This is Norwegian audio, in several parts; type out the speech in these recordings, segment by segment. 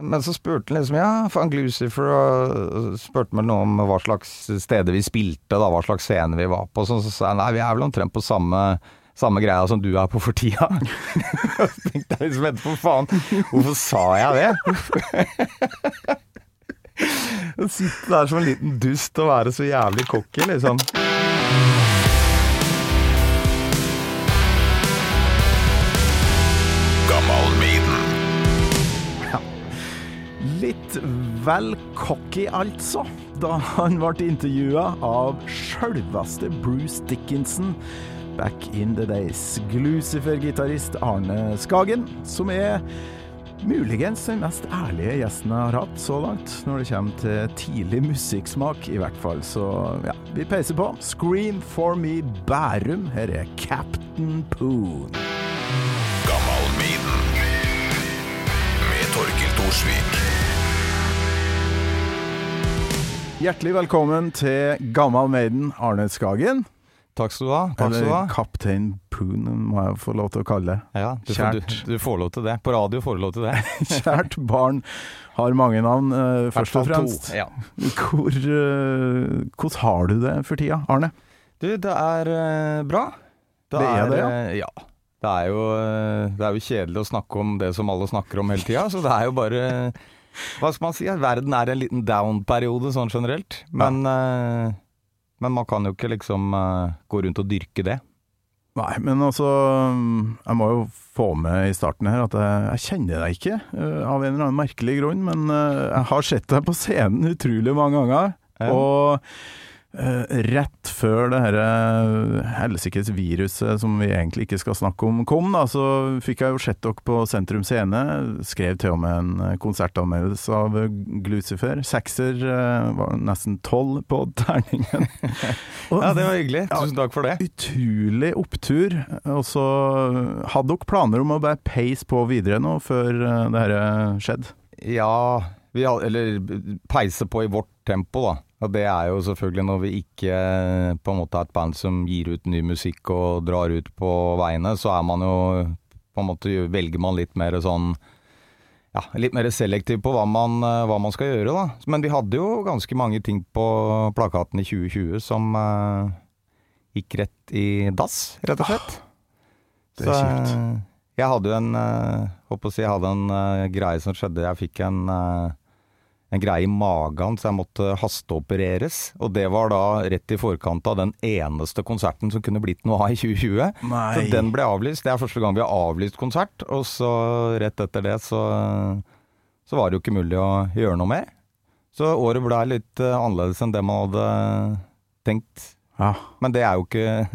Men så spurte han liksom ja, funk Lucifer, og spurte meg noe om hva slags steder vi spilte, da, hva slags scene vi var på. Så, så sa jeg nei, vi er vel omtrent på samme, samme greia som du er på for tida. så tenkte jeg liksom etterpå, faen, hvorfor sa jeg det? Å sitte der som en liten dust og være så jævlig cocky, liksom. Vel cocky, altså, da han ble intervjua av sjølveste Bruce Dickinson back in the days. Glucifer-gitarist Arne Skagen, som er muligens den mest ærlige gjesten jeg har hatt så langt, når det kommer til tidlig musikksmak, i hvert fall. Så ja, vi peiser på. Scream for me Bærum. Her er Captain Poon. Gammal miden Med Torkil Thorsvik. Hjertelig velkommen til Gammal Maiden, Arne Skagen. Takk skal du ha. Takk skal du ha. Eller Kaptein Poon, må jeg få lov til å kalle det. Ja, du, Kjært. du, du får lov til det. På radio får du lov til det. Kjært barn har mange navn, uh, først og fremst. to, Ja. Hvor, uh, hvordan har du det for tida, Arne? Du, det er uh, bra. Det er det, ja. ja. Det er, jo, det er jo kjedelig å snakke om det som alle snakker om hele tida, så det er jo bare Hva skal man si? Verden er en liten down-periode sånn generelt. Men, eh, men man kan jo ikke liksom eh, gå rundt og dyrke det. Nei, men altså Jeg må jo få med i starten her at jeg, jeg kjenner deg ikke, eh, av en eller annen merkelig grunn. Men jeg har sett deg på scenen utrolig mange ganger. Ja. Og rett før det dette helsikes viruset som vi egentlig ikke skal snakke om, kom, da, så fikk jeg jo sett dere på Sentrum Scene. Skrev til og med en eh, konsertanmeldelse av eh, Glucifer. Sekser eh, var nesten tolv på terningen. Ja, det var hyggelig. Tusen takk for det. utrolig opptur. Og så hadde dere planer om å bare peise på videre nå, før eh, det her skjedde? Ja, vi, eller peise på i vårt tempo, da. Og det er jo selvfølgelig når vi ikke eh, på en måte er et band som gir ut ny musikk og drar ut på veiene, så er man jo på en måte velger man litt mer sånn ja, litt mer selektiv på hva man, eh, hva man skal gjøre, da. Men vi hadde jo ganske mange ting på plakaten i 2020 som eh, gikk rett i dass, rett og slett. det er Så, kjipt. eh, Jeg hadde jo en eh, Håper å si jeg hadde en eh, greie som skjedde. Jeg fikk en, eh, en greie i magen, så jeg måtte hasteopereres. Og det var da rett i forkant av den eneste konserten som kunne blitt noe av i 2020. Nei. Så den ble avlyst. Det er første gang vi har avlyst konsert. Og så rett etter det så, så var det jo ikke mulig å gjøre noe mer. Så året ble litt eh, annerledes enn det man hadde tenkt. Ja. Men det er jo ikke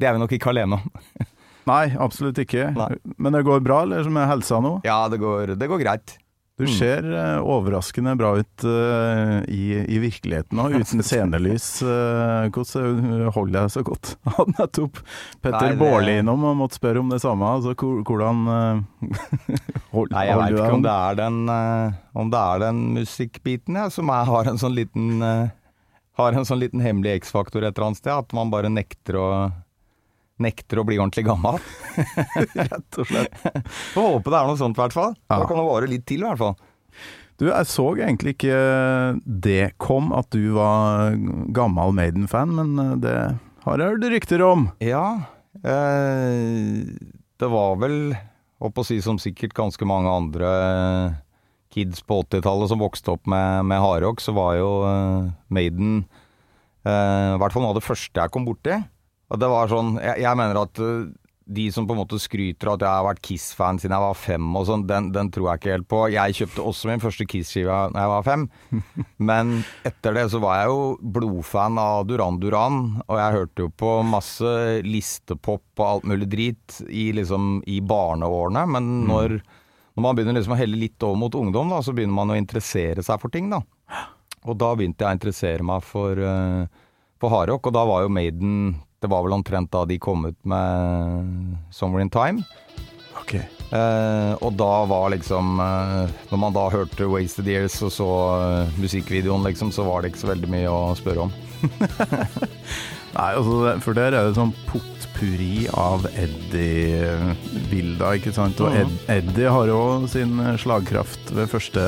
Det er vi nok ikke alene om. Nei, absolutt ikke. Nei. Men det går bra, eller med helsa nå? Ja, det går, det går greit. Du ser eh, overraskende bra ut uh, i, i virkeligheten og uten scenelys. Uh, hvordan holder jeg så godt? Hadde nettopp Petter det- Baarli innom og måtte spørre om det samme. Altså, hvordan eh, hold, Nei, jeg veit ikke om det er den, uh, er den musikkbiten ja, som er, har en sånn liten eh, Har en sånn liten hemmelig X-faktor et eller annet sted. At man bare nekter å Nekter å bli ordentlig gammel. rett og slett. Får håpe det er noe sånt, i hvert fall. Da kan det vare litt til, i hvert fall. Du, jeg så egentlig ikke det kom, at du var gammel Maiden-fan, men eh, det har jeg hørt rykter om. Ja, eh, det var vel, holdt på å si som sikkert ganske mange andre kids på 80-tallet som vokste opp med, med hardrock, så var jo eh, Maiden eh, i hvert fall noe av det første jeg kom borti. Og det var sånn, jeg, jeg mener at eh, de som på en måte skryter av at jeg har vært Kiss-fan siden jeg var fem og sånn, den, den tror jeg ikke helt på. Jeg kjøpte også min første Kiss-skive da jeg var fem. Men etter det så var jeg jo blodfan av Duran Duran, og jeg hørte jo på masse listepop og alt mulig drit i, liksom, i barneårene. Men når, når man begynner liksom å helle litt over mot ungdom, da, så begynner man å interessere seg for ting, da. Og da begynte jeg å interessere meg for, uh, for hardrock, og da var jo Maiden Det var vel omtrent da de kom ut med 'Somewhere in Time'. Ok. Eh, og da var liksom eh, Når man da hørte 'Wasted Years' og så eh, musikkvideoen, liksom, så var det ikke så veldig mye å spørre om. Nei, altså, for der er det sånn potpurri av Eddie-bilder, ikke sant. Og Ed, Mhm. Eddie har jo sin slagkraft ved første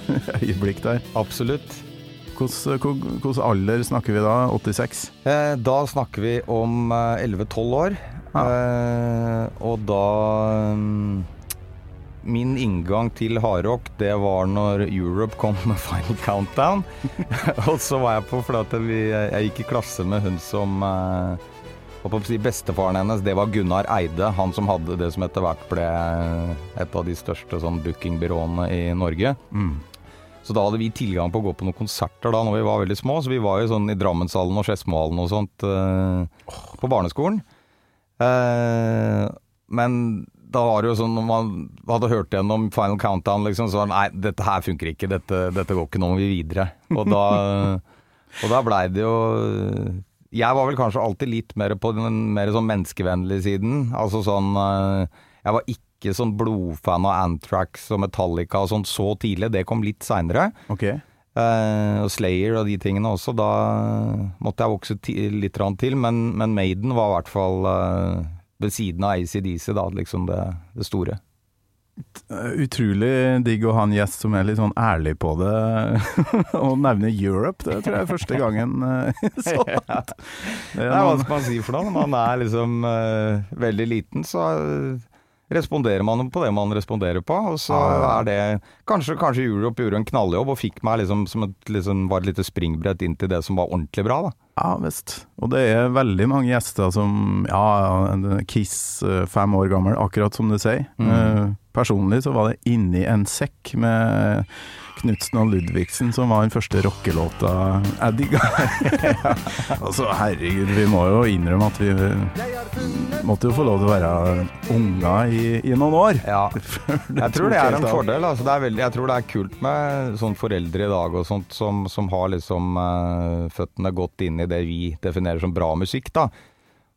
øyeblikk der. Absolutt. Hvordan alder snakker vi da? 86? Eh, da snakker vi om eh, 11-12 år. Eh, og da um, Min inngang til hardrock, det var når Europe kom med Final Countdown. og så var jeg på fordi vi, jeg gikk i klasse med hun som eh, Bestefaren hennes, det var Gunnar Eide. Han som hadde det som etter hvert ble et av de største sånn bookingbyråene i Norge. Så da hadde vi tilgang på å gå på noen konserter da når vi var veldig små. Så vi var jo sånn i Drammenshallen og Skedsmohallen og sånt eh, på barneskolen. Eh, men da var det jo sånn når man hadde hørt gjennom Final Countdown, liksom, så var det nei, dette her funker ikke. Dette, dette går ikke, nå må vi videre. Og da, og da blei det jo Jeg var vel kanskje alltid litt mer på den mer sånn menneskevennlige siden. Altså sånn eh, Jeg var ikke sånn blodfan av Anthrax og Metallica og sånn så tidlig. Det kom litt seinere. Ok. Eh, og Slayer og de tingene også. Da måtte jeg vokse litt til, men, men Maiden var i hvert fall eh, ved siden av ACDC, da, liksom det, det store. Eh, Utrolig digg å ha en gjest som er litt sånn ærlig på det, og nevne Europe. Det tror jeg er første gangen. sånn. Så. Det er vanskelig hva skal man si for noe? Når man er liksom uh, veldig liten, så eh, responderer man på det man responderer på. Og så er det Kanskje, kanskje Europe gjorde en knalljobb og fikk meg liksom som et, liksom, var et lite springbrett inn til det som var ordentlig bra, da. Ja visst. Og det er veldig mange gjester som Ja, Kiss, eh, fem år gammel, akkurat som du sier. Mm. Eh, Personlig så var det inni en sekk med Knutsen og Ludvigsen som var den første rockelåta jeg digga. altså, herregud, vi må jo innrømme at vi måtte jo få lov til å være unger i, i noen år. Ja, Jeg tror det er en fordel. Altså det er veldig, jeg tror det er kult med sånn foreldre i dag og sånt som, som har liksom uh, føttene godt inn i det vi definerer som bra musikk, da.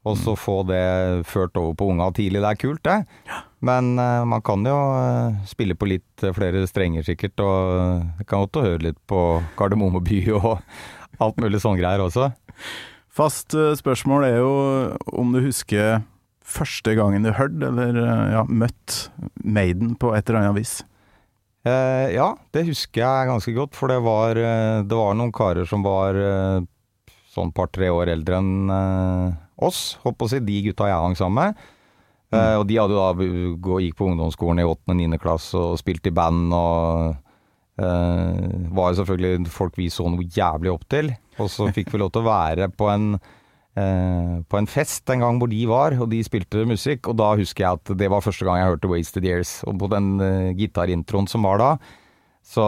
Og så få det ført over på unga tidlig. Det er kult, det. Men eh, man kan jo eh, spille på litt eh, flere strenger, sikkert. Og kan godt høre litt på Kardemomme by og alt mulig sånne greier også. Fast spørsmål er jo om du husker første gangen du hørte eller ja, møtt Maiden på et eller annet vis. Eh, ja, det husker jeg ganske godt, for det var, det var noen karer som var sånn par-tre år eldre enn oss, håper å si, de gutta jeg hang sammen med. Eh, og de hadde jo da gikk på ungdomsskolen i 8. og 9. klasse og spilte i band og uh, var jo selvfølgelig folk vi så noe jævlig opp til. Og så fikk vi lov til å være på en uh, på en fest en gang hvor de var, og de spilte musikk. Og da husker jeg at det var første gang jeg hørte Wasted Years. Og på den uh, gitarintroen som var da, så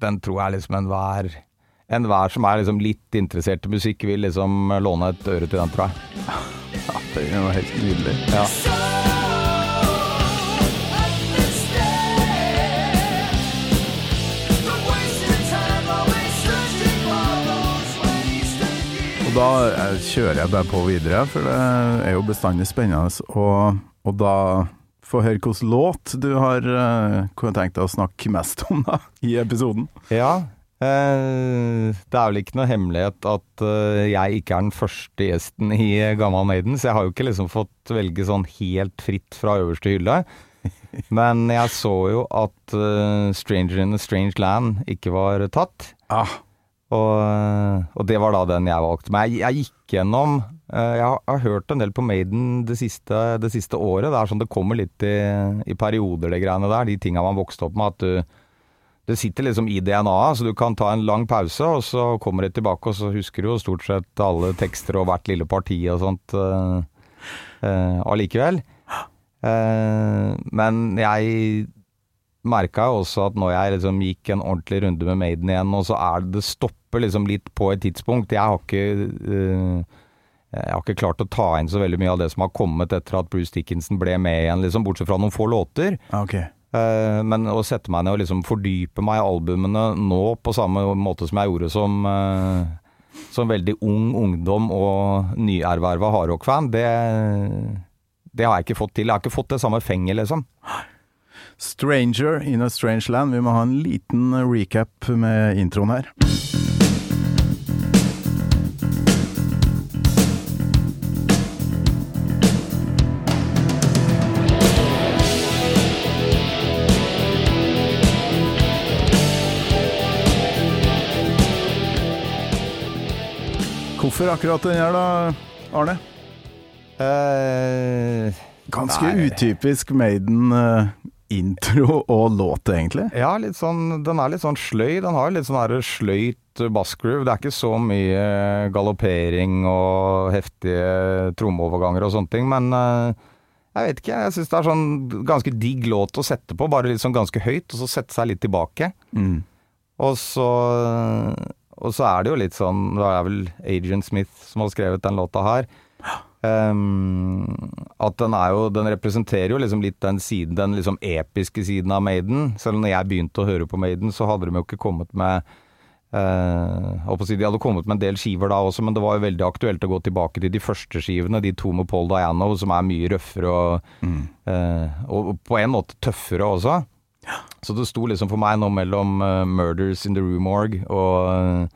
den tror jeg liksom enhver Enhver som er liksom litt interessert i musikk, vil liksom låne et øre til den, tror jeg. Ja, det var helt nydelig. Ja. Og da eh, kjører jeg bare på videre, for det er jo bestandig spennende. Og, og da få høre hvilken låt du har uh, tenkt deg å snakke mest om da, i episoden. Ja. Eh, det er vel ikke noe hemmelighet at eh, jeg ikke er den første gjesten i Gammal Maiden, så jeg har jo ikke liksom fått velge sånn helt fritt fra øverste hylle. Men jeg så jo at eh, 'Stranger in a Strange Land' ikke var tatt. Ah, Og, og det var da den jeg valgte. Men jeg, jeg gikk gjennom Jeg har, har hørt en del på Maiden det siste, det siste året. Det er sånn det kommer litt i, i perioder, det greiene der. De tinga man vokste opp med. At du Det sitter liksom i DNA-et, så du kan ta en lang pause, og så kommer det tilbake, og så husker du jo stort sett alle tekster og hvert lille parti og sånt allikevel. Uh, allikevel. Eh, men jeg merka jo også at når jeg liksom gikk en ordentlig runde med Maiden igjen, og så er det det stopper liksom litt på et tidspunkt. Jeg har ikke uh, jeg har ikke klart å ta inn så veldig mye av det som har kommet etter at Bruce Dickinson ble med igjen, liksom, bortsett fra noen få låter. Okay. ok. Eh, men å sette meg ned og liksom fordype meg i albumene nå på samme måte som jeg gjorde som, eh, som veldig ung ungdom og nyerverva hardrock-fan, det, det har jeg ikke fått til. Jeg har ikke fått det samme fenget, liksom. 'Stranger in a Strange Land'. Vi må ha en liten recap med introen her. Hvorfor akkurat den her, da, Arne? Uh, Ganske Nei. utypisk Maiden-intro og låt, egentlig. ja, sånn, den er litt sånn sløy. Den har litt sånn sløyt bassgroove. Det er ikke så mye galoppering og heftige trommeoverganger og sånne ting, men eh, jeg vet ikke. Jeg syns det er sånn ganske digg låt å sette på, bare litt sånn ganske høyt, og så sette seg litt tilbake. Mm. Og så, og så er det jo litt sånn Det er vel Agent Smith som har skrevet den låta her. Um, at den er jo Den representerer jo liksom litt den siden Den liksom episke siden av Maiden. Selv om når jeg begynte å høre på Maiden, så hadde de jo ikke kommet med Uh, De hadde kommet med en del skiver da også, men det var jo veldig aktuelt å gå tilbake til de første skivene. De to med Paul Diano, som er mye røffere og, eh, og på en måte tøffere også. Så det sto liksom for meg nå mellom uh, 'Murders in the Rue Morgue' og,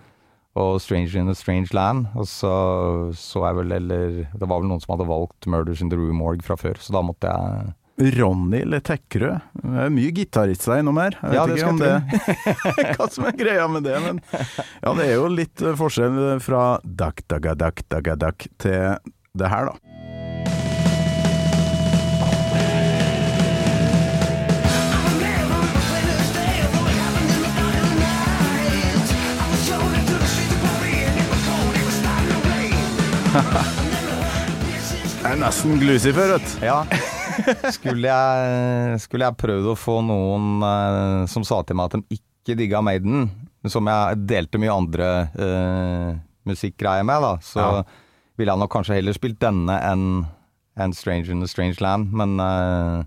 og 'Stranger in a Strange Land'. Og så så jeg vel eller Det var vel noen som hadde valgt 'Murders in the Rue Morgue' fra før, så da måtte jeg Ronny Letekkerød. Det er mye gitarister innom her. Jeg vet Ja, det ikke om det hva som er greia med det, men ja, det er jo litt eh, forskjell fra dak daga dak daga dak til det her, da. Nesten Glucifer, vet du. Ja. Skulle jeg, skulle jeg prøvd å få noen eh, som sa til meg at de ikke digga Maiden, som jeg delte mye andre eh, musikkgreier med, da, så Ja. ville jeg nok kanskje heller spilt denne enn en Strange in a Strange Land', men eh,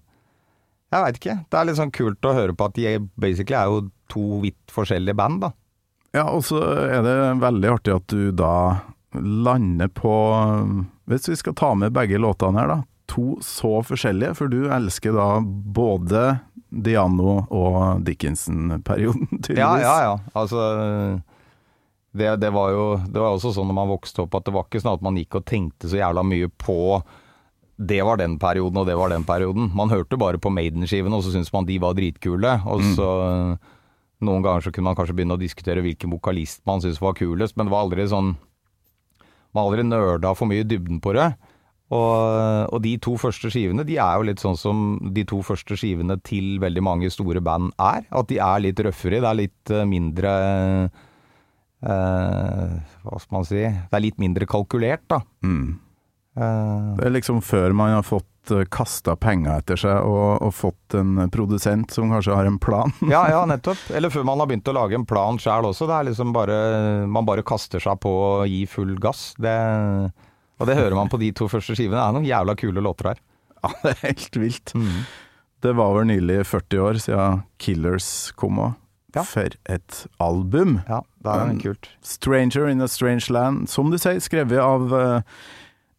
jeg veit ikke. Det er litt sånn kult å høre på at de basically er jo to vidt forskjellige band, da. Ja, og så er det veldig artig at du da lander på Hvis vi skal ta med begge låtene her, da. To så forskjellige, for du elsker da både Diano og Dickinson-perioden, tydeligvis. Ja, ja, ja. Altså det, det var jo det var også sånn når man vokste opp, at det var ikke sånn at man gikk og tenkte så jævla mye på det var den perioden, og det var den perioden. Man hørte bare på Maiden-skivene, og så syntes man de var dritkule. Og så Noen ganger så kunne man kanskje begynne å diskutere hvilken vokalist man syntes var kulest, men det var aldri sånn Man har aldri nerda for mye i dybden på det. Og, og de to første skivene, de er jo litt sånn som de to første skivene til veldig mange store band er. At de er litt røffere. Det er litt eh, mindre eh, Hva skal man si Det er litt mindre kalkulert, da. Mm. Eh, Det er liksom før man har fått kasta penger etter seg og, og fått en produsent som kanskje har en plan. ja, ja, nettopp. Eller før man har begynt å lage en plan sjæl også. Det er liksom bare Man bare kaster seg på og gir full gass. Det, og det hører man på de to første skivene. Det er noen jævla kule låter her. Ja, det er helt vilt. Det var vel nylig 40 år siden Killers kom òg. Ja. For et album! Ja, det er Men- kult. 'Stranger in a Strange Land', som du sier, skrevet av eh,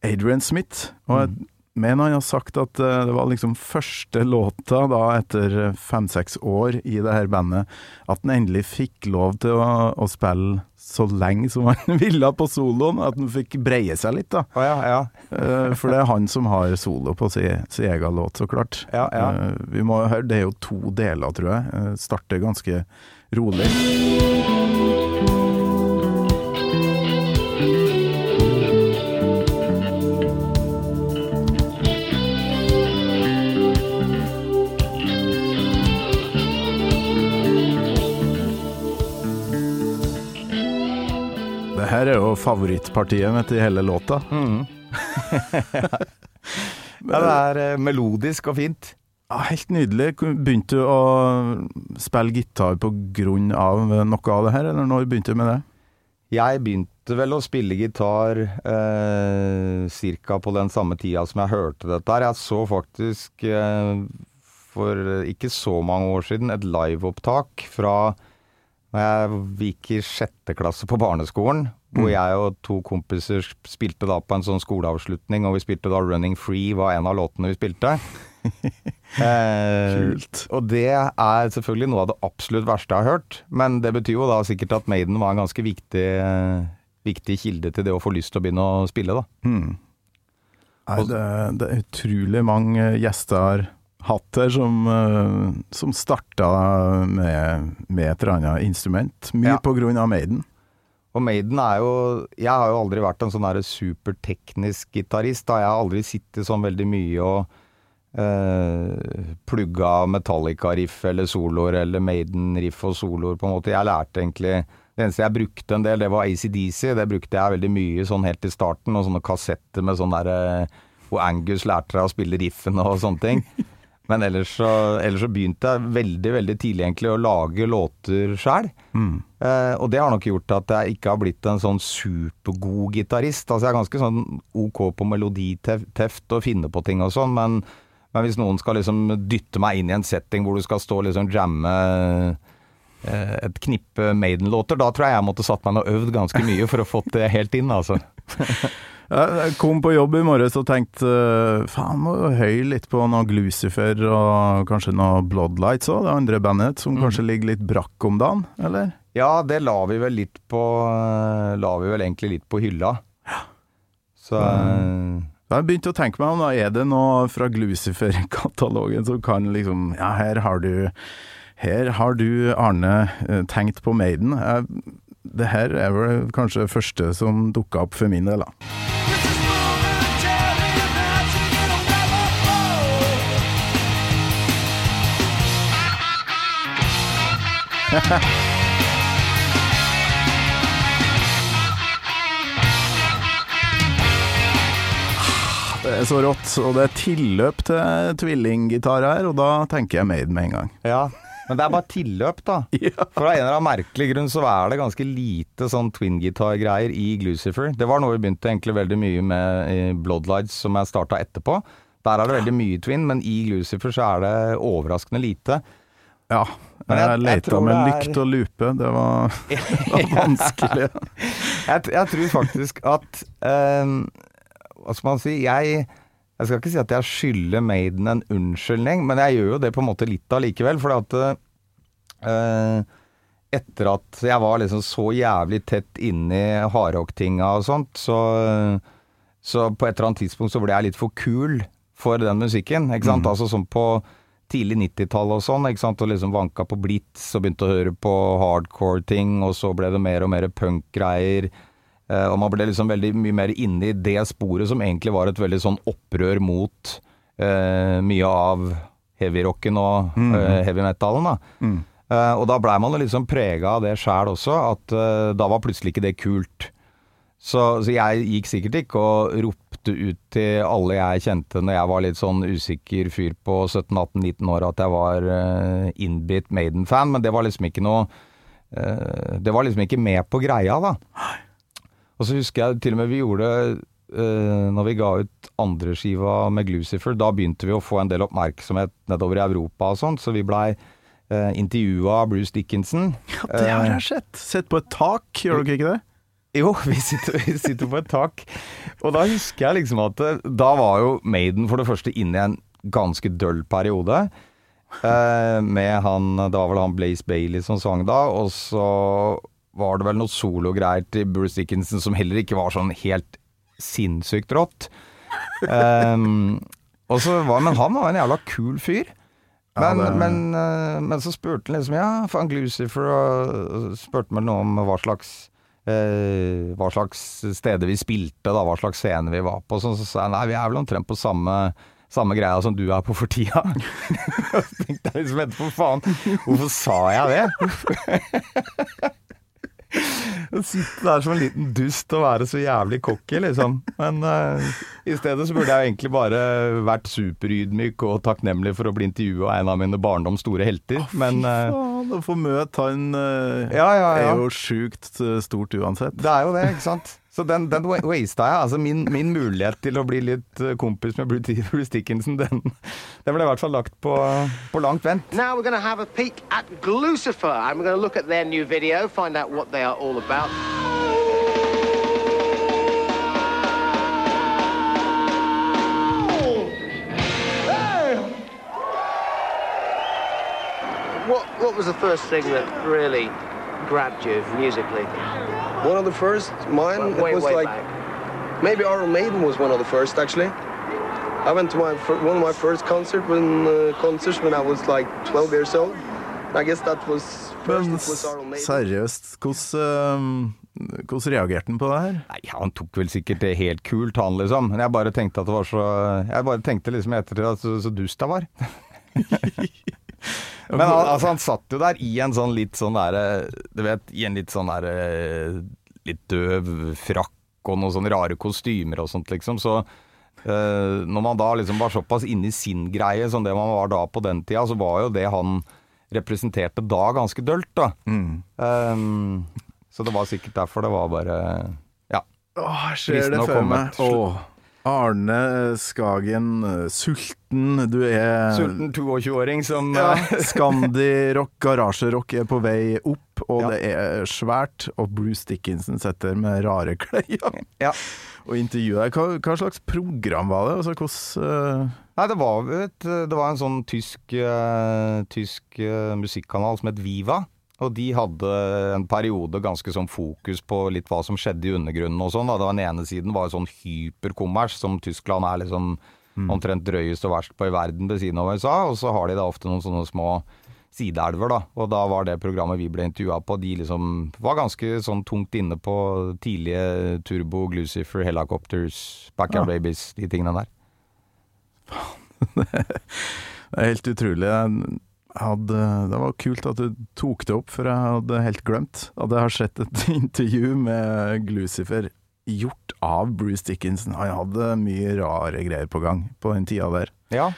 Adrian Smith. Og jeg mener han har sagt at eh, det var liksom første låta da etter fem-seks år i det her bandet, at han endelig fikk lov til å, å spille så lenge som han ville på soloen. At han fikk breie seg litt, da. Oh, ja, ja. Eh, For det er han som har solo på sin egen låt, så klart. Ja, ja. Eh, Vi må høre, det er jo to deler, tror jeg. Starter ganske rolig. Det her er jo favorittpartiet mitt i hele låta. ja det er eh, melodisk og fint. Ja, helt nydelig. Begynte du å spille gitar på grunn av noe av det her, eller når begynte du med det? Jeg begynte vel å spille gitar eh, cirka på den samme tida som jeg hørte dette her. Jeg så faktisk eh, for ikke så mange år siden et liveopptak fra da jeg gikk i sjette klasse på barneskolen. Hvor jeg og to kompiser spilte da på en sånn skoleavslutning, og vi spilte da 'Running Free' var en av låtene vi spilte. Eh, Kult. Og det er selvfølgelig noe av det absolutt verste jeg har hørt, men det betyr jo da sikkert at Maiden var en ganske viktig, eh, viktig kilde til det å få lyst til å begynne å spille, da. Mm. Nei, det, det er utrolig mange gjester hatt her som, eh, som starta med, med et eller annet instrument. Mye Ja. på grunn av Maiden. Og Maiden er jo Jeg har jo aldri vært en sånn superteknisk gitarist. Jeg har aldri sittet sånn veldig mye og eh, plugga Metallica-riff eller soloer eller Maiden-riff og soloer, på en måte. Jeg lærte egentlig Det eneste jeg brukte en del, det var ACDC. Det brukte jeg veldig mye sånn helt til starten, og sånne kassetter med sånn derre Hvor Angus lærte deg å spille riffene og sånne ting. Men ellers så, ellers så begynte jeg veldig veldig tidlig egentlig å lage låter sjøl. Eh, og det har nok gjort at jeg ikke har blitt en sånn supergod gitarist. Altså jeg er ganske sånn ok på meloditeft og finne på ting og sånn, men, men hvis noen skal liksom dytte meg inn i en setting hvor du skal stå og liksom jamme eh, et knippe Maiden-låter, da tror jeg jeg måtte satt meg ned og øvd ganske mye for å få det helt inn, altså. Jeg kom på jobb i morges og tenkte eh, faen, må høye litt på noe Glucifer og kanskje noe Bloodlights òg, det andre bandet som kanskje ligger litt brakk om dagen, eller? Ja, det la vi vel litt på La vi vel egentlig litt på hylla. Så mm. Jeg begynte å tenke meg om da, er det noe fra Glucifer-katalogen som kan liksom Ja, her har du Her har du, Arne, eh, tenkt på Maiden. Jeg, det her er vel kanskje det første som dukka opp for min del, da. Det er så rått, og det er tilløp til tvillinggitar her, og da tenker jeg Made med en gang. Ja, men det er bare tilløp, da. For av en eller annen merkelig grunn så er det ganske lite sånn twin-gitar-greier i Glucifer. Det var noe vi begynte egentlig veldig mye med i Bloodlights, som jeg starta etterpå. Der er det veldig mye twin, men i Glucifer så er det overraskende lite. Ja, Men jeg, jeg- leita med er- lykt og lupe, det var, det var vanskelig. Jeg, jeg tror faktisk at eh, Hva skal man si? Jeg, jeg skal ikke si at jeg skylder Maiden en unnskyldning, men jeg gjør jo det på en måte litt allikevel. For at eh, etter at jeg var liksom så jævlig tett inni hardrock-tinga og sånt, så, så på et eller annet tidspunkt så ble jeg litt for kul for den musikken. Ikke sant? Altså sånn på tidlig 90-tall og sånn, ikke sant, og liksom vanka på Blitz og begynte å høre på hardcore-ting, og så ble det mer og mer punk-greier. Eh, og man ble liksom veldig mye mer inne i det sporet som egentlig var et veldig sånn opprør mot eh, mye av heavyrocken og eh, heavy metalen, da. Eh, og da blei man liksom prega av det sjæl også, at da var plutselig ikke det kult. Så, så jeg gikk sikkert ikke og ropte ut til alle jeg kjente når jeg var litt sånn usikker fyr på 17-18-19 år at jeg var uh, innbitt Maiden-fan, men det var liksom ikke noe uh, Det var liksom ikke med på greia, da. Og så husker jeg til og med vi gjorde uh, Når vi ga ut andreskiva med Glucifer, da begynte vi å få en del oppmerksomhet nedover i Europa og sånt, så vi blei uh, intervjua av Bruce Dickinson. Det har jeg sett. Sett på et tak, gjør dere ikke det? Jo, vi sitter, vi sitter på et tak. Og da husker jeg liksom at eh, da var jo Maiden for det første inne i en ganske døll periode. Eh, med han Det var vel han Blaze Bailey som sang da, og så var det vel noe sologreier til Bruce Dickinson som heller ikke var sånn helt sinnssykt rått. Eh, og så var, men han var en jævla kul fyr. Ja, Men, det- men, eh, men så spurte han liksom Ja, faen Glucifer, og spurte meg noe om hva slags hva slags steder vi spilte, da, hva slags scene vi var på. Så, så sa jeg nei, vi er vel omtrent på samme, samme greia som du er på for tida. så tenkte jeg liksom etterpå, faen, hvorfor sa jeg det? Å sitte der som en liten dust og være så jævlig cocky, liksom. Men uh, i stedet så burde jeg jo egentlig bare vært superydmyk og takknemlig for å bli intervjua av en av mine barndoms store helter. Men eh, Faen, å få møte han eh, Ja, ja, ja. er jo sjukt eh, stort uansett. Det er jo det, ikke sant? Så den, den wa- wasta jeg. Altså min, min mulighet til å bli litt eh, kompis med Bruce Bruce Dickinson, den, den ble i hvert fall lagt på, på langt vent. Now we're going to have a peek at Glucifer and we're going to look at their new video, find out what they are all about. What, was the first thing that really grabbed you musically? One of the first, mine Way, it was way like back. maybe Iron Maiden was one of the first actually. I went to my one of my first concert when uh, concerts when I was like 12 years old. I guess that was first Men it was Iron Maiden. seriøst, hvordan, eh, Hvordan reagerte han på det her? Nei, han tok vel sikkert det helt kult, han liksom. Men jeg bare tenkte at det var så Jeg bare tenkte liksom etter det at så, så dust jeg var. Men han, altså, han satt jo der i en sånn litt sånn derre Du vet, i en litt sånn derre Litt døv frakk og noen sånne rare kostymer og sånt, liksom. Så eh, når man da liksom var såpass inne i sin greie som det man var da på den tida, så var jo det han representerte da ganske dølt, da. Um, så det var sikkert derfor det var bare Ja. Åh, ser det før meg. Åh, Arne Skagen, eh, sulten. Du er Sulten 22-åring som Ja, eh, Scandi-rock, garasjerock er på vei opp, og Ja. det er svært. Og Bruce Dickinson sitter med rare klær Ja. og intervjuer deg. Hva, hva slags program var det? Altså, hvordan uh... Nei, det var, et, det var en sånn tysk, uh, tysk uh, musikkanal som het Viva. Og de hadde en periode ganske sånn fokus på litt hva som skjedde i undergrunnen og sånn. Den ene siden var sånn hyperkommers, som Tyskland er liksom omtrent drøyest og verst på i verden ved siden av USA. Og så har de da ofte noen sånne små sideelver, da. Og da var det programmet vi ble intervjua på, de liksom var ganske sånn tungt inne på tidlige Turbo, Glucifer, Helicopters, Backyard Babies, de tingene der. Det er helt utrolig. Hadde, det var kult at du tok det opp, for jeg hadde helt glemt at jeg har sett et intervju med Glucifer gjort av Bruce Dickinson. Han hadde mye rare greier på gang på den tida der. Ja.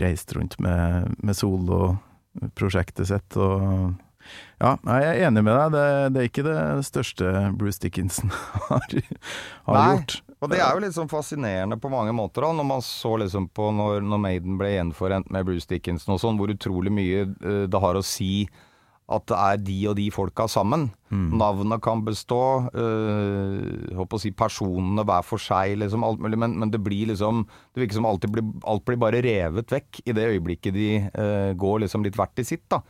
Reist rundt med, med soloprosjektet sitt og Ja, jeg er enig med deg. Det, det er ikke det største Bruce Dickinson har, har Nei. gjort. Og det er jo litt sånn fascinerende på mange måter, da, når man så liksom på når, når Maiden ble gjenforent med Bruce Dickinson og sånn, hvor utrolig mye eh, det har å si at det er de og de folka sammen. Navnet kan bestå, øh, håper å si personene hver for seg, liksom, alt mulig, men, men det blir liksom Det virker som alltid blir, alt blir bare revet vekk i det øyeblikket de øh, går liksom litt hvert i sitt, da.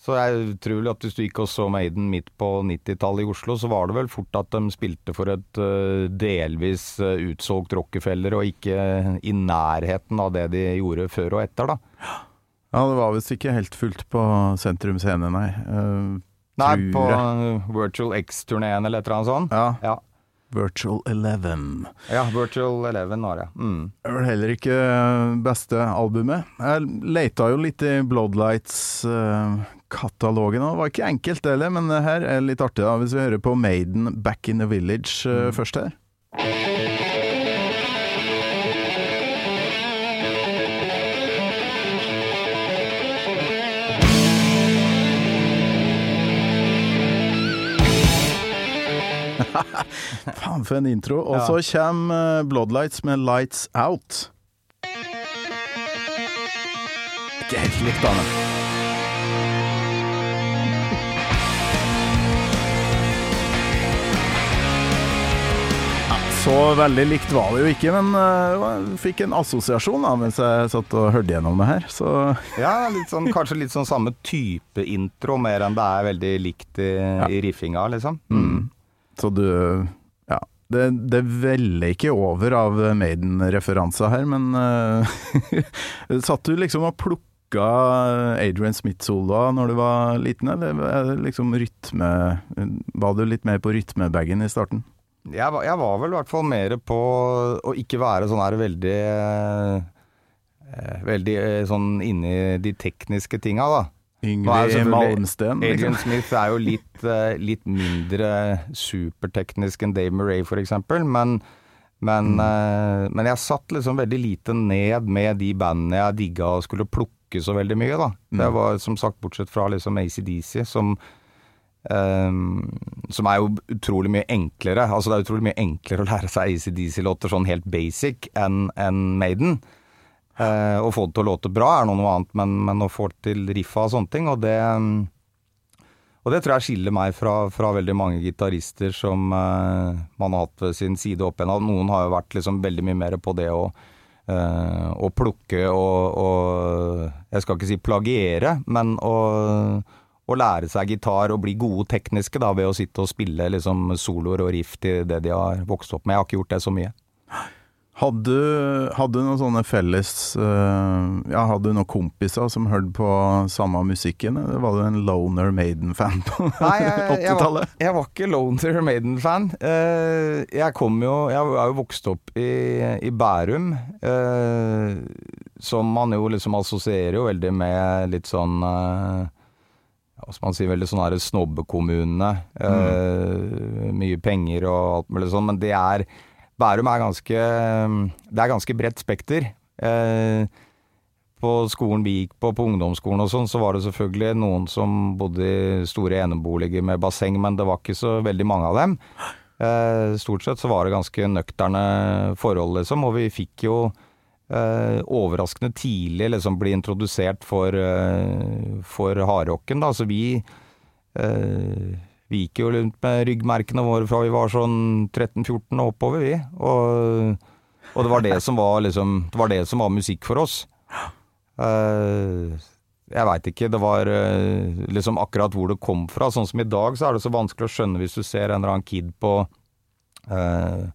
Så jeg tror vel at hvis du gikk og så Maiden midt på 90-tallet i Oslo, så var det vel fort at de spilte for et øh, delvis øh, utsolgt Rockefeller, og ikke i nærheten av det de gjorde før og etter, da. Ja, det var visst ikke helt fullt på Sentrum Scene, nei. Uh, Nei, på Virtual X-turneen eller et eller annet sånt. Ja, Ja. Virtual Eleven. ja, Virtual Eleven var det. Mm. Det er vel heller ikke beste albumet. Jeg leita jo litt i Bloodlights-katalogen, og det var ikke enkelt heller, men her er litt artig da, hvis vi hører på Maiden Back in the Village mm. først her. Faen for en intro. Og så kommer eh, Bloodlights med Lights Out. Ikke helt likt, da. Så veldig likt var det jo ikke, men eh, jeg fikk en assosiasjon da mens jeg satt og hørte gjennom det her. Så Ja, litt sånn, kanskje litt sånn samme type intro, mer enn det er veldig likt i, i riffinga, liksom. Mm. Så du Ja. Det, det veller ikke over av Maiden-referanser her, men eh, Satt du liksom og plukka Adrian Smith-sola når du var liten, eller er liksom rytme Var du litt mer på rytmebagen i starten? Jeg, var, jeg var vel i hvert fall mer på å ikke være sånn her veldig eh, Veldig eh, sånn inni de tekniske tinga, da. Yngve Malmsten? Adrian Liksom. Smith er jo litt, eh, litt mindre superteknisk enn Dave Murray, for eksempel, men men, eh, men jeg satt liksom veldig lite ned med de bandene jeg digga og skulle plukke så veldig mye, da. Det var som sagt, bortsett fra liksom ACDC, som Ehm, som er jo utrolig mye enklere. Altså Det er utrolig mye enklere å lære seg ACDC-låter sånn helt basic enn en Maiden. Eh, å få det til å låte bra er noe annet, men, men å få til riffa og sånne ting, og det og det tror jeg skiller meg fra, fra veldig mange gitarister som eh, man har hatt ved sin side opp igjen. Noen har jo vært liksom veldig mye mer på det å, eh, å plukke og, og Jeg skal ikke si plagiere, men å, å lære seg gitar og bli gode tekniske da, ved å sitte og spille liksom soloer og riff til det de har vokst opp med. Jeg har ikke gjort det så mye. Hadde du, hadde du noen sånne felles uh, Ja, hadde du noen kompiser som hørte på samme musikken? Eller var du en Loner Maiden-fan på Nei, jeg, jeg, var, 80-tallet? jeg var ikke Loner Maiden-fan. Uh, jeg kom jo Jeg er jo vokst opp i, i Bærum, uh, som man jo liksom assosierer jo veldig med litt sånn eh, hva skal man si, veldig sånn her snobbekommune. Eh, mye penger og alt mulig sånn, men det er Bærum er ganske Det er ganske bredt spekter. Eh, på skolen vi gikk på, på ungdomsskolen og sånn, så var det selvfølgelig noen som bodde i store eneboliger med basseng, men det var ikke så veldig mange av dem. Eh, stort sett så var det ganske nøkterne forhold, liksom, og vi fikk jo eh, overraskende tidlig liksom bli introdusert for, eh, for hardrocken. Så vi eh, vi gikk jo rundt med ryggmerkene våre fra vi var sånn 13-14 og oppover, vi. Og, og det var det som var liksom Det var det som var musikk for oss. Uh, jeg veit ikke, det var uh, liksom akkurat hvor det kom fra. Sånn som i dag, så er det så vanskelig å skjønne hvis du ser en eller annen kid på eh,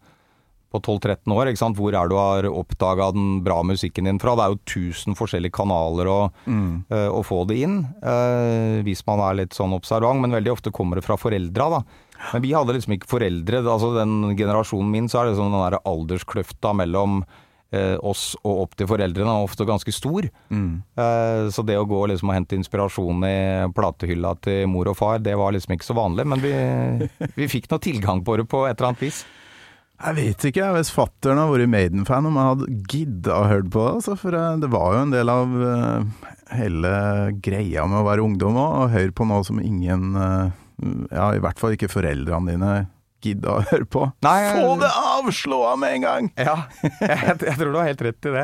på 12-13 år, ikke sant? hvor er du har oppdaga den bra musikken din fra? Det er jo tusen forskjellige kanaler å, eh, å få det inn, uh, hvis man er litt sånn observant, men veldig ofte kommer det fra foreldra, da. Men vi hadde liksom ikke foreldre, altså den generasjonen min, så er det sånn den derre alderskløfta mellom eh, oss og opp til foreldrene er ofte ganske stor. Mm. så det å gå liksom og hente inspirasjon i platehylla til mor og far, det var liksom ikke så vanlig, men vi, vi fikk nå tilgang på det på et eller annet vis. Jeg vet ikke, hvis fattern har vært Maiden-fan, om jeg hadde gidda å høre på det. Altså, for eh, det var jo en del av eh, hele greia med å være ungdom òg, å høre på noe som ingen, eh, ja i hvert fall ikke foreldrene dine, gidda å høre på. Nei, Få det av! Slå av med en gang! Ja, jeg, jeg tror du har helt rett i det.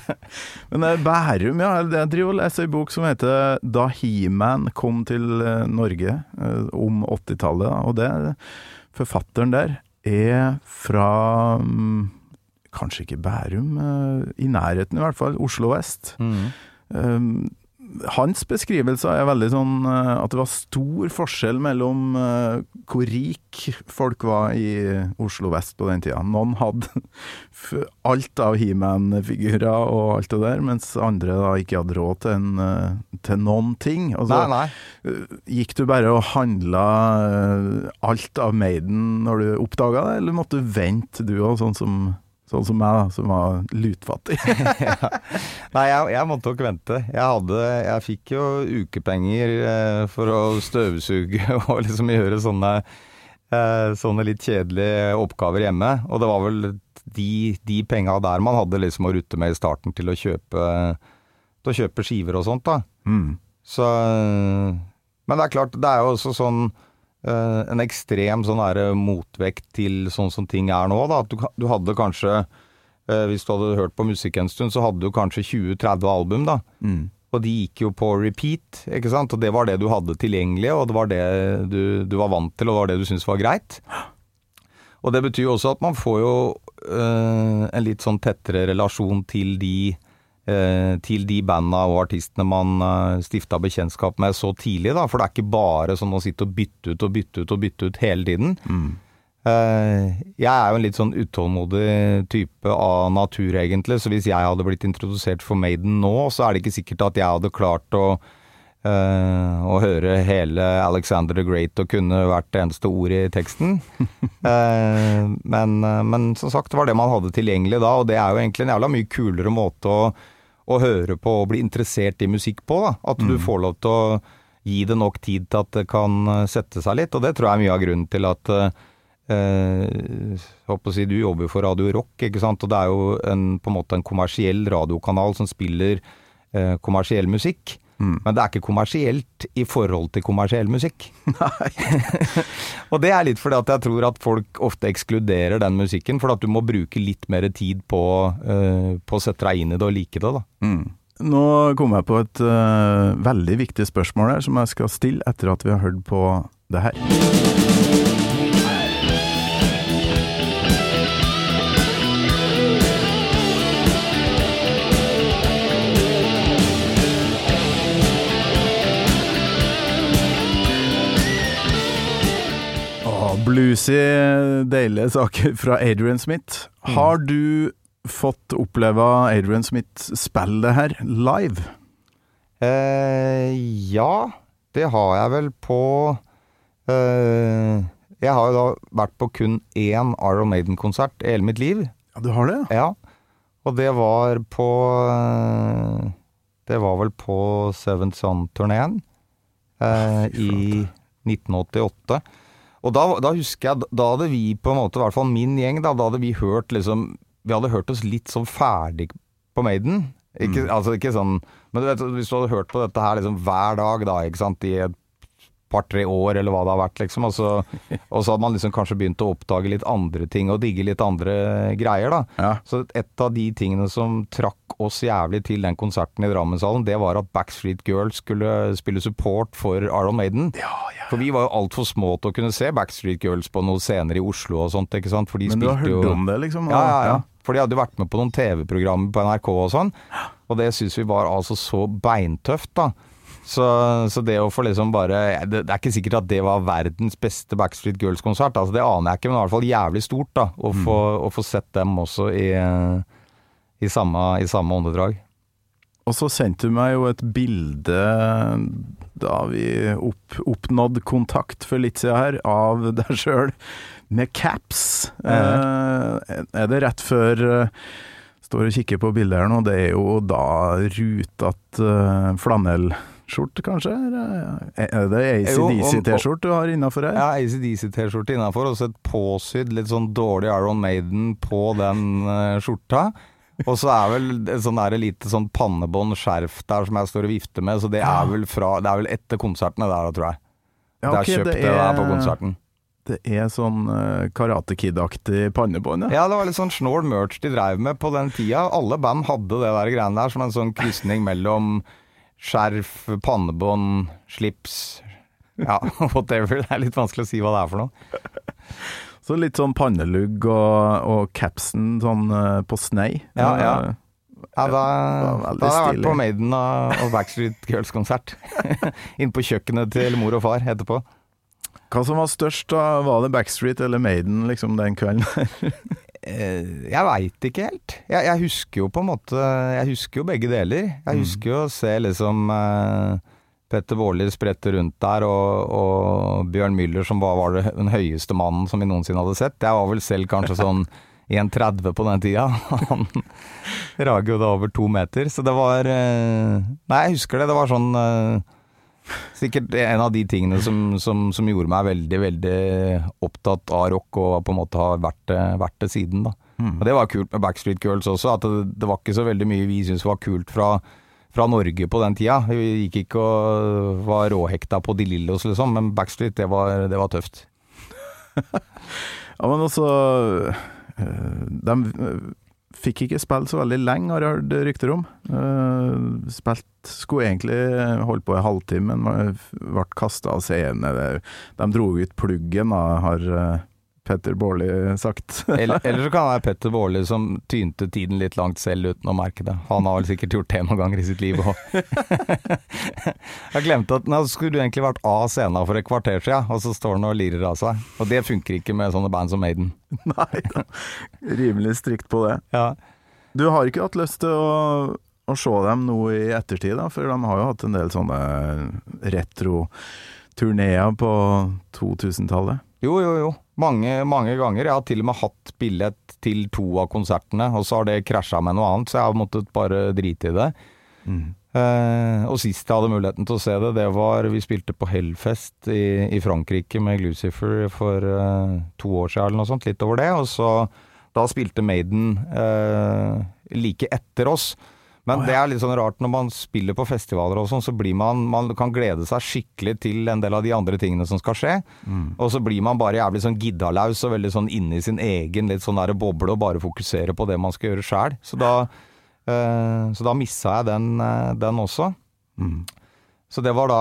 Men Bærum, ja. Jeg driver og leser en bok som heter 'Da He-Man kom til Norge', om 80-tallet. Og det forfatteren der er fra mm, Kanskje ikke Bærum, eh, i nærheten i hvert fall. Oslo vest. Um, hans beskrivelser er veldig sånn eh, at det var stor forskjell mellom eh, hvor rik folk var i Oslo vest på den tida. Noen hadde alt av He-Man-figurer og alt det der, mens andre da ikke hadde råd til, en, eh, til noen ting. Altså, Nei, nei. Gikk du bare og handla alt av Maiden når du oppdaga det, eller måtte du vente du òg, sånn som Sånn som meg, da, som var lutfattig. Nei, jeg, jeg måtte nok vente. Jeg hadde Jeg fikk jo ukepenger eh, for å støvsuge og liksom gjøre sånne eh, Sånne litt kjedelige oppgaver hjemme. Og det var vel de, de penga der man hadde liksom å rutte med i starten til å kjøpe Til å kjøpe skiver og sånt, da. Mm. Så Men det er klart, det er jo også sånn eh, en ekstrem sånn der motvekt til sånn som ting er nå, da. At du, du hadde kanskje eh, Hvis du hadde hørt på musikk en stund, så hadde du kanskje 20-30 album, da. Mm. Og de gikk jo på repeat, ikke sant. Og det var det du hadde tilgjengelig, og det var det du, du var vant til, og det var det du syntes var greit. Og det betyr jo også at man får jo eh, en litt sånn tettere relasjon til de eh, til de banda og artistene man uh, stifta bekjentskap med så tidlig, da. For det er ikke bare sånn å sitte og bytte ut og bytte ut og bytte ut hele tiden. Mm. jeg er jo en litt sånn utålmodig type av natur, egentlig. Så hvis jeg hadde blitt introdusert for Maiden nå, så er det ikke sikkert at jeg hadde klart å Uh, å høre hele Alexander the Great og kunne hvert eneste ord i teksten. uh, men, eh, men som sagt, det var det man hadde tilgjengelig da, og det er jo egentlig en jævla mye kulere måte å, å høre på og bli interessert i musikk på. da. At du får lov til å gi det nok tid til at det kan eh, sette seg litt, og det tror jeg er mye av grunnen til at eh, håper å si, Du jobber for Radio Rock, ikke sant? og det er jo en, på en måte en kommersiell radiokanal som spiller eh, kommersiell musikk. Men det er ikke kommersielt i forhold til kommersiell musikk. og det er litt fordi at jeg tror at folk ofte ekskluderer den musikken, for at du må bruke litt mer tid på, uh, på å sette deg inn i det og like det. da. Nå kom jeg på et uh, veldig viktig spørsmål her, som jeg skal stille etter at vi har hørt på det her. Bluesy, deilige saker fra Adrian Smith. Har du fått oppleve Adrian Smith spille her live? Eh, ja, det har jeg vel på eh, Jeg har jo da vært på kun én Iron Maiden-konsert i hele mitt liv. Ja, du har det? Ja. Og det var på eh, Det var vel på Seventh Son-turneen eh, i 1988. Og da, da husker jeg, da hadde vi på en måte, i hvert fall min gjeng, da, da hadde vi hørt liksom Vi hadde hørt oss litt sånn ferdig på Maiden. Ikke, altså ikke sånn Men du vet, hvis du hadde hørt på dette her liksom hver dag, da, ikke sant, i et par-tre år, eller hva det har vært, liksom, og så, og så hadde man liksom kanskje begynt å oppdage litt andre ting og digge litt andre greier, da. Ja. Så et av de tingene som trakk oss jævlig til den konserten i Drammenshallen, det var at Backstreet Girls skulle spille support for Aron Maiden. For vi var jo altfor små til å kunne se Backstreet Girls på noen scener i Oslo og sånt, ikke sant. For de Men du har hørt jo om det, liksom? ja, ja, ja. For de hadde jo vært med på noen TV-programmer på NRK og sånn, og det syns vi var altså så beintøft, da. Så, så det å få liksom bare det, det er ikke sikkert at det var verdens beste Backstreet Girls-konsert, altså det aner jeg ikke, men i hvert fall jævlig stort, da. Å få, å få sett dem også i, i, samme, i samme åndedrag. Og så sendte du meg jo et bilde da vi opp, oppnådde kontakt for litt siden her, av deg sjøl med caps. Eh, er det rett før eh, Står og kikker på bildet her nå, det er jo da rutete uh, flanellskjorte, kanskje? Er er det ACDC-T-skjorte du har innafor her? Ja, ACDC-T-skjorte innafor, og så et påsydd litt sånn dårlig Iron Maiden på den eh, skjorta. Og så er vel sånn der lite sånn pannebånd-skjerf der som jeg står og vifter med, så det er vel fra Det er vel etter konsertene der, da, tror jeg. Ja, det ok, er kjøpt det, der på konserten. Det er sånn uh, Karate Kid-aktig pannebånd, ja. Ja, det var litt sånn snål merch de dreiv med på den tida. Alle band hadde det der greiene der som en sånn krysning mellom skjerf, pannebånd, slips Ja, whatever. Det er litt vanskelig å si hva det er for noe. Så litt sånn pannelugg og, og capsen sånn eh, på snei. Ja, ja. Eh, Ja, da, da har jeg vært på Maiden og, Backstreet Girls-konsert. Inn på kjøkkenet til mor og far etterpå. Hva som var størst, da? Var det Backstreet eller Maiden liksom den kvelden? Eh, jeg veit ikke helt. Jeg, jeg husker jo på en måte Jeg husker jo begge deler. Jeg husker jo å se liksom eh, Petter Baarli sprette rundt der, og, og Bjørn Müller som var, var det, den høyeste mannen som vi noensinne hadde sett. Jeg var vel selv kanskje sånn 1,30 på den tida. Han rager jo da over to meter. Så det var eh, Nei, jeg husker det. Det var sånn eh, Sikkert en av de tingene som, som, som gjorde meg veldig, veldig opptatt av rock, og på en måte har vært vært det siden, da. Og det var kult med Backstreet Girls også, at det, det var ikke så veldig mye vi syntes var kult fra, fra Norge på den tida. Vi gikk ikke og var råhekta på De Lillos, liksom, men Backstreet, det var, det var tøft. Ja, men også eh, De fikk ikke spille så veldig lenge, har jeg hørt rykter om. Uh, Spilt Skulle egentlig holdt på i halvtime, men ble kasta av scenen. De dro ut pluggen, da, har eh, Petter Baarli sagt. Eller, eller så kan det være Petter Baarli som tynte tiden litt langt selv uten å merke det. Han har vel sikkert gjort det noen ganger i sitt liv òg. Jeg glemte at nå skulle du egentlig vært av scenen for et kvarter siden, og så står han og lirer av seg. Og det funker ikke med sånne band som Maiden. Nei da. Rimelig strikt på det. Ja. Du har ikke hatt lyst til å, å se dem nå i ettertid, da, for de har jo hatt en del sånne retro-turneer på 2000-tallet. Jo, jo, jo. Mange, mange ganger. Jeg har til og med hatt billett til to av konsertene, og så har det krasja med noe annet, så jeg har måttet bare drite i det. Eh, og sist jeg hadde muligheten til å se det, det var Vi spilte på Hellfest i, i Frankrike med Glucifer for uh, to år siden eller noe sånt, litt over det. Og så Da spilte Maiden uh, like etter oss. Men det er litt sånn rart når man spiller på festivaler og sånn, så blir man Man kan glede seg skikkelig til en del av de andre tingene som skal skje. Og så blir man bare jævlig sånn giddalaus og veldig sånn inne i sin egen litt sånn der boble og bare fokusere på det man skal gjøre sjæl. Så da eh, Så da missa jeg den, eh, den også. Så det var da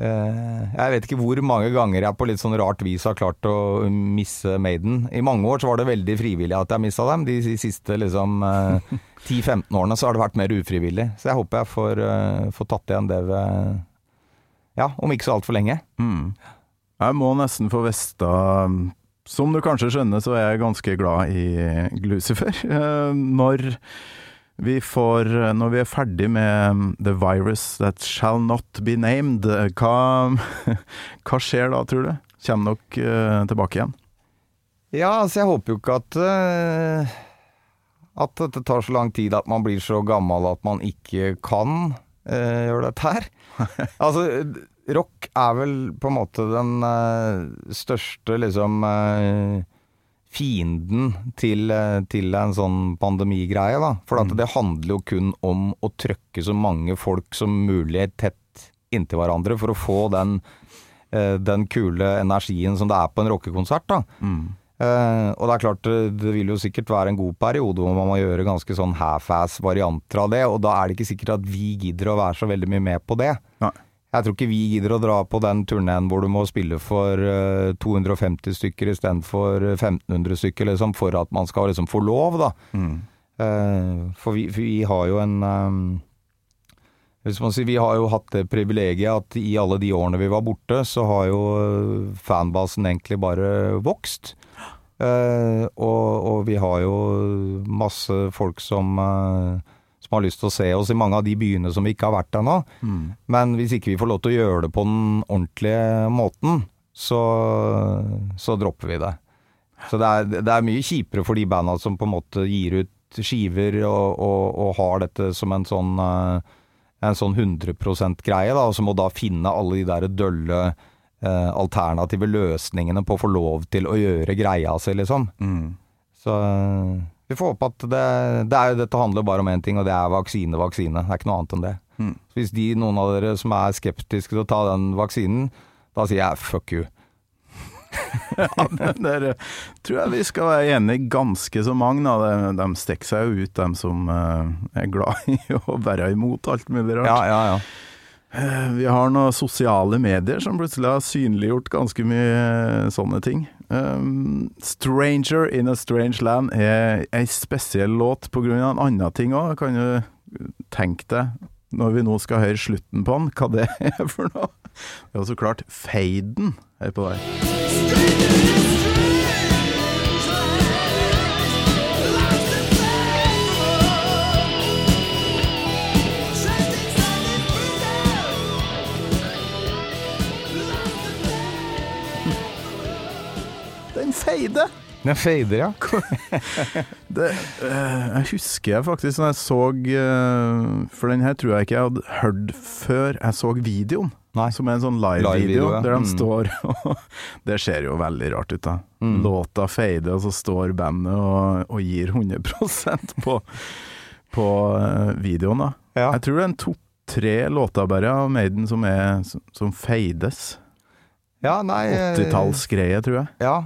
eh, Jeg vet ikke hvor mange ganger jeg på litt sånn rart vis har klart å misse Maiden. I mange år så var det veldig frivillig at jeg missa dem. De siste liksom eh, 10-15 årene så har det vært mer ufrivillig. Så jeg håper jeg får, eh, får tatt igjen det ved Ja, om ikke så altfor lenge. Jeg må nesten få vite Som du kanskje skjønner, så er jeg ganske glad i Glucifer. Eh, Når vi får Når vi er ferdig med The Virus That Shall Not Be Named, eh, hva, hva skjer da, tror du? Kommer dere eh, tilbake igjen? Ja, altså jeg håper jo ikke at eh, At dette tar så lang tid at man blir så gammel at man ikke kan uh, gjøre dette her. altså, rock er vel på en måte den uh, største liksom eh, fienden til, eh, til en sånn pandemigreie, da. For at det handler jo kun om å trøkke så mange folk som mulig tett inntil hverandre for å få den, eh, den kule energien som det er på en rockekonsert, da. Eh, og det er klart, det, det vil jo sikkert være en god periode hvor man må gjøre ganske sånn half-ass varianter av det, og da er det ikke sikkert at vi gidder å være så veldig mye med på det. Nei. Jeg tror ikke vi gidder å dra på den turneen hvor du må spille for eh, 250 stykker istedenfor 1500 stykker, liksom, for at man skal liksom få lov, da. Mm. for vi, for vi har jo en eh, hvis man sier, Vi har jo hatt det privilegiet at i alle de årene vi var borte, så har jo eh, fanbasen egentlig bare vokst. Eh, og, og vi har jo masse folk som, eh, som har lyst til å se oss i mange av de byene som vi ikke har vært ennå. Men hvis ikke vi får lov til å gjøre det på den ordentlige måten, så, så dropper vi det. Så det er, det er mye kjipere for de banda som på en måte gir ut skiver og, og, og har dette som en sånn, eh, en sånn 100 greie, da, og som må da finne alle de der dølle eh, alternative løsningene på å få lov til å gjøre greia si, liksom. Så eh, vi får håpe at det, det er, Dette handler bare om én ting, og det er vaksine, vaksine. Det er ikke noe annet enn det. Så hvis de, noen av dere som er skeptiske til å ta den vaksinen, da sier jeg fuck you. Ja, men der tror jeg vi skal være enige ganske så mange. Da. De, de stikker seg jo ut, de som eh, er glad i å være imot alt mulig rart. Ja, ja, ja. Eh, Vi har noen sosiale medier som plutselig har synliggjort ganske mye eh, sånne ting. Um, 'Stranger in a Strange Land' er ei spesiell låt av en annen ting òg. Kan du tenke deg, når vi nå skal høre slutten på den, hva det er for noe? Det er så klart Faden her på der. Feider! Den fader, ja. Det, eh, jeg husker jeg faktisk når jeg så eh, For den her tror jeg ikke jeg hadde hørt før jeg så videoen. Nei. Som er en sånn live-video Live-video, ja. der de Mm. står og Det ser jo veldig rart ut, da. Mm. Låta fader, og så står bandet og, og gir 100% på, på eh, videoen, da. Ja. Jeg tror det er en to-tre låter bare av Maiden som, er, som, som fades. Ja, eh, 80-tallsgreie, tror jeg. Ja.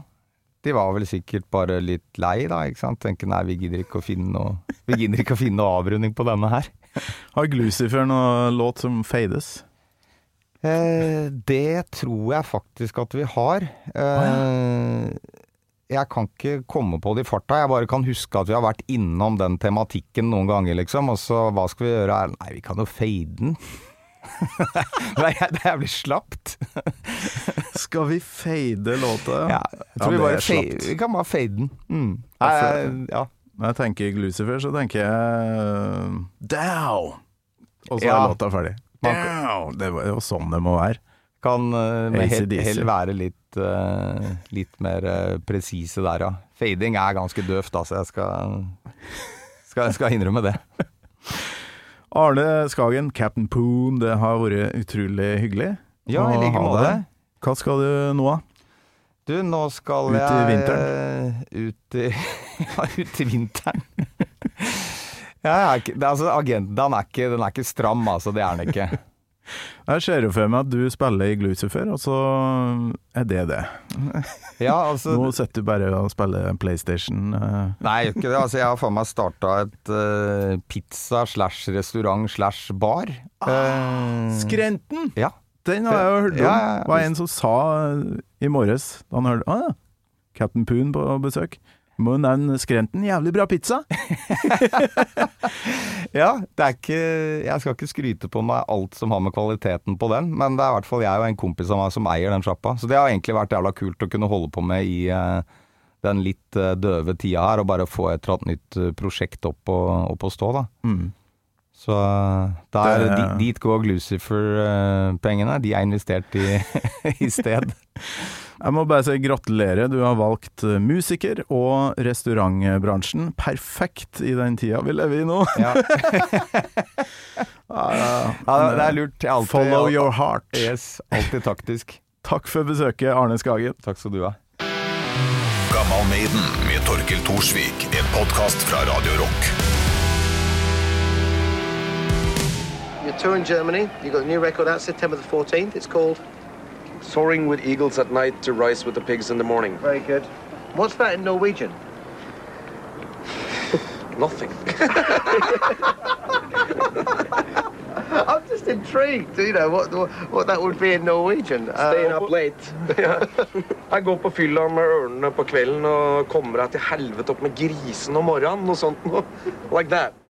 De var vel sikkert bare litt lei, da, ikke sant. Tenker nei, vi gidder ikke å finne noe Vi gidder ikke å finne noe avrunding på denne her. Har Glucifer noen låt som fades? Eh, det tror jeg faktisk at vi har. Eh, Jeg kan ikke komme på det i farta, jeg bare kan huske at vi har vært innom den tematikken noen ganger, liksom. Og så hva skal vi gjøre? Nei, vi kan jo fade den. Er det er jævlig slapt. Skal vi fade låta? Ja, jeg tror Ja, vi, bare fade, vi kan bare fade den. Mm. Ja, Nei, for- ja. Når jeg tenker Lucifer, så tenker jeg uh, Dow! Og så Ja. er låta ferdig. Dow! Det er jo sånn det må være. Kan uh, med hel AC/DC. være litt, uh, litt mer uh, presise der, ja. Fading er ganske døvt, altså. Jeg skal, skal, skal innrømme det. Arne Skagen, Captain Poon, det har vært utrolig hyggelig. Ja, i like måte. Hva skal du nå, da? Du, nå skal Ut i jeg vinteren? eh, Ut i Ja, ut i vinteren. ja, jeg ikke, det, altså, agendaen er ikke, den er ikke stram, altså. Det er den ikke. Jeg ser jo for meg at du spiller i Glucifer, og så er det det. Ja, altså Nå sitter du bare og spiller PlayStation. eh. Nei, ikke det. Altså, jeg har faen meg starta et uh, pizza slash restaurant slash bar. Eh, Skrenten! ja. Den har jeg jo hørt om. Ja, ja, ja. Det var en som sa i morges da han hørte ah, Captain Poon på besøk. Må nevne Skrenten. Jævlig bra pizza. Ja, det er ikke Jeg skal ikke skryte på meg alt som har med kvaliteten på den, men det er i hvert fall jeg og en kompis av meg som eier den sjappa. Så det har egentlig vært jævla kult å kunne holde på med i eh, den litt eh, døve tida her, og bare få et eller annet nytt eh, prosjekt opp og, opp og stå, da. Så eh, der, Det- dit, dit går Glucifer-pengene. De er investert i, i sted. Jeg må bare si gratulerer, du har valgt eh, musiker og restaurantbransjen. Perfekt i den tida vi lever i nå. Ja, ja det, det er lurt. Jeg alltid, Follow your heart. Yes, alltid taktisk. Takk for besøket, Arne Skagen. Takk skal du ha. Gammal Maiden med Torkel Thorsvik. En podkast fra Radio Rock. You're touring Germany. You've got a new record out September the 14th. It's called. Soaring with eagles at night to rise with the pigs in the morning. Very good. What's that in Norwegian? Nothing. I'm just intrigued. You know what what, what that would be in Norwegian. Uh, Staying up late. Jeg går på fylla med ørnene på kvelden og kommer deg til helvete opp med grisen om morgenen og sånt. noe. Like that.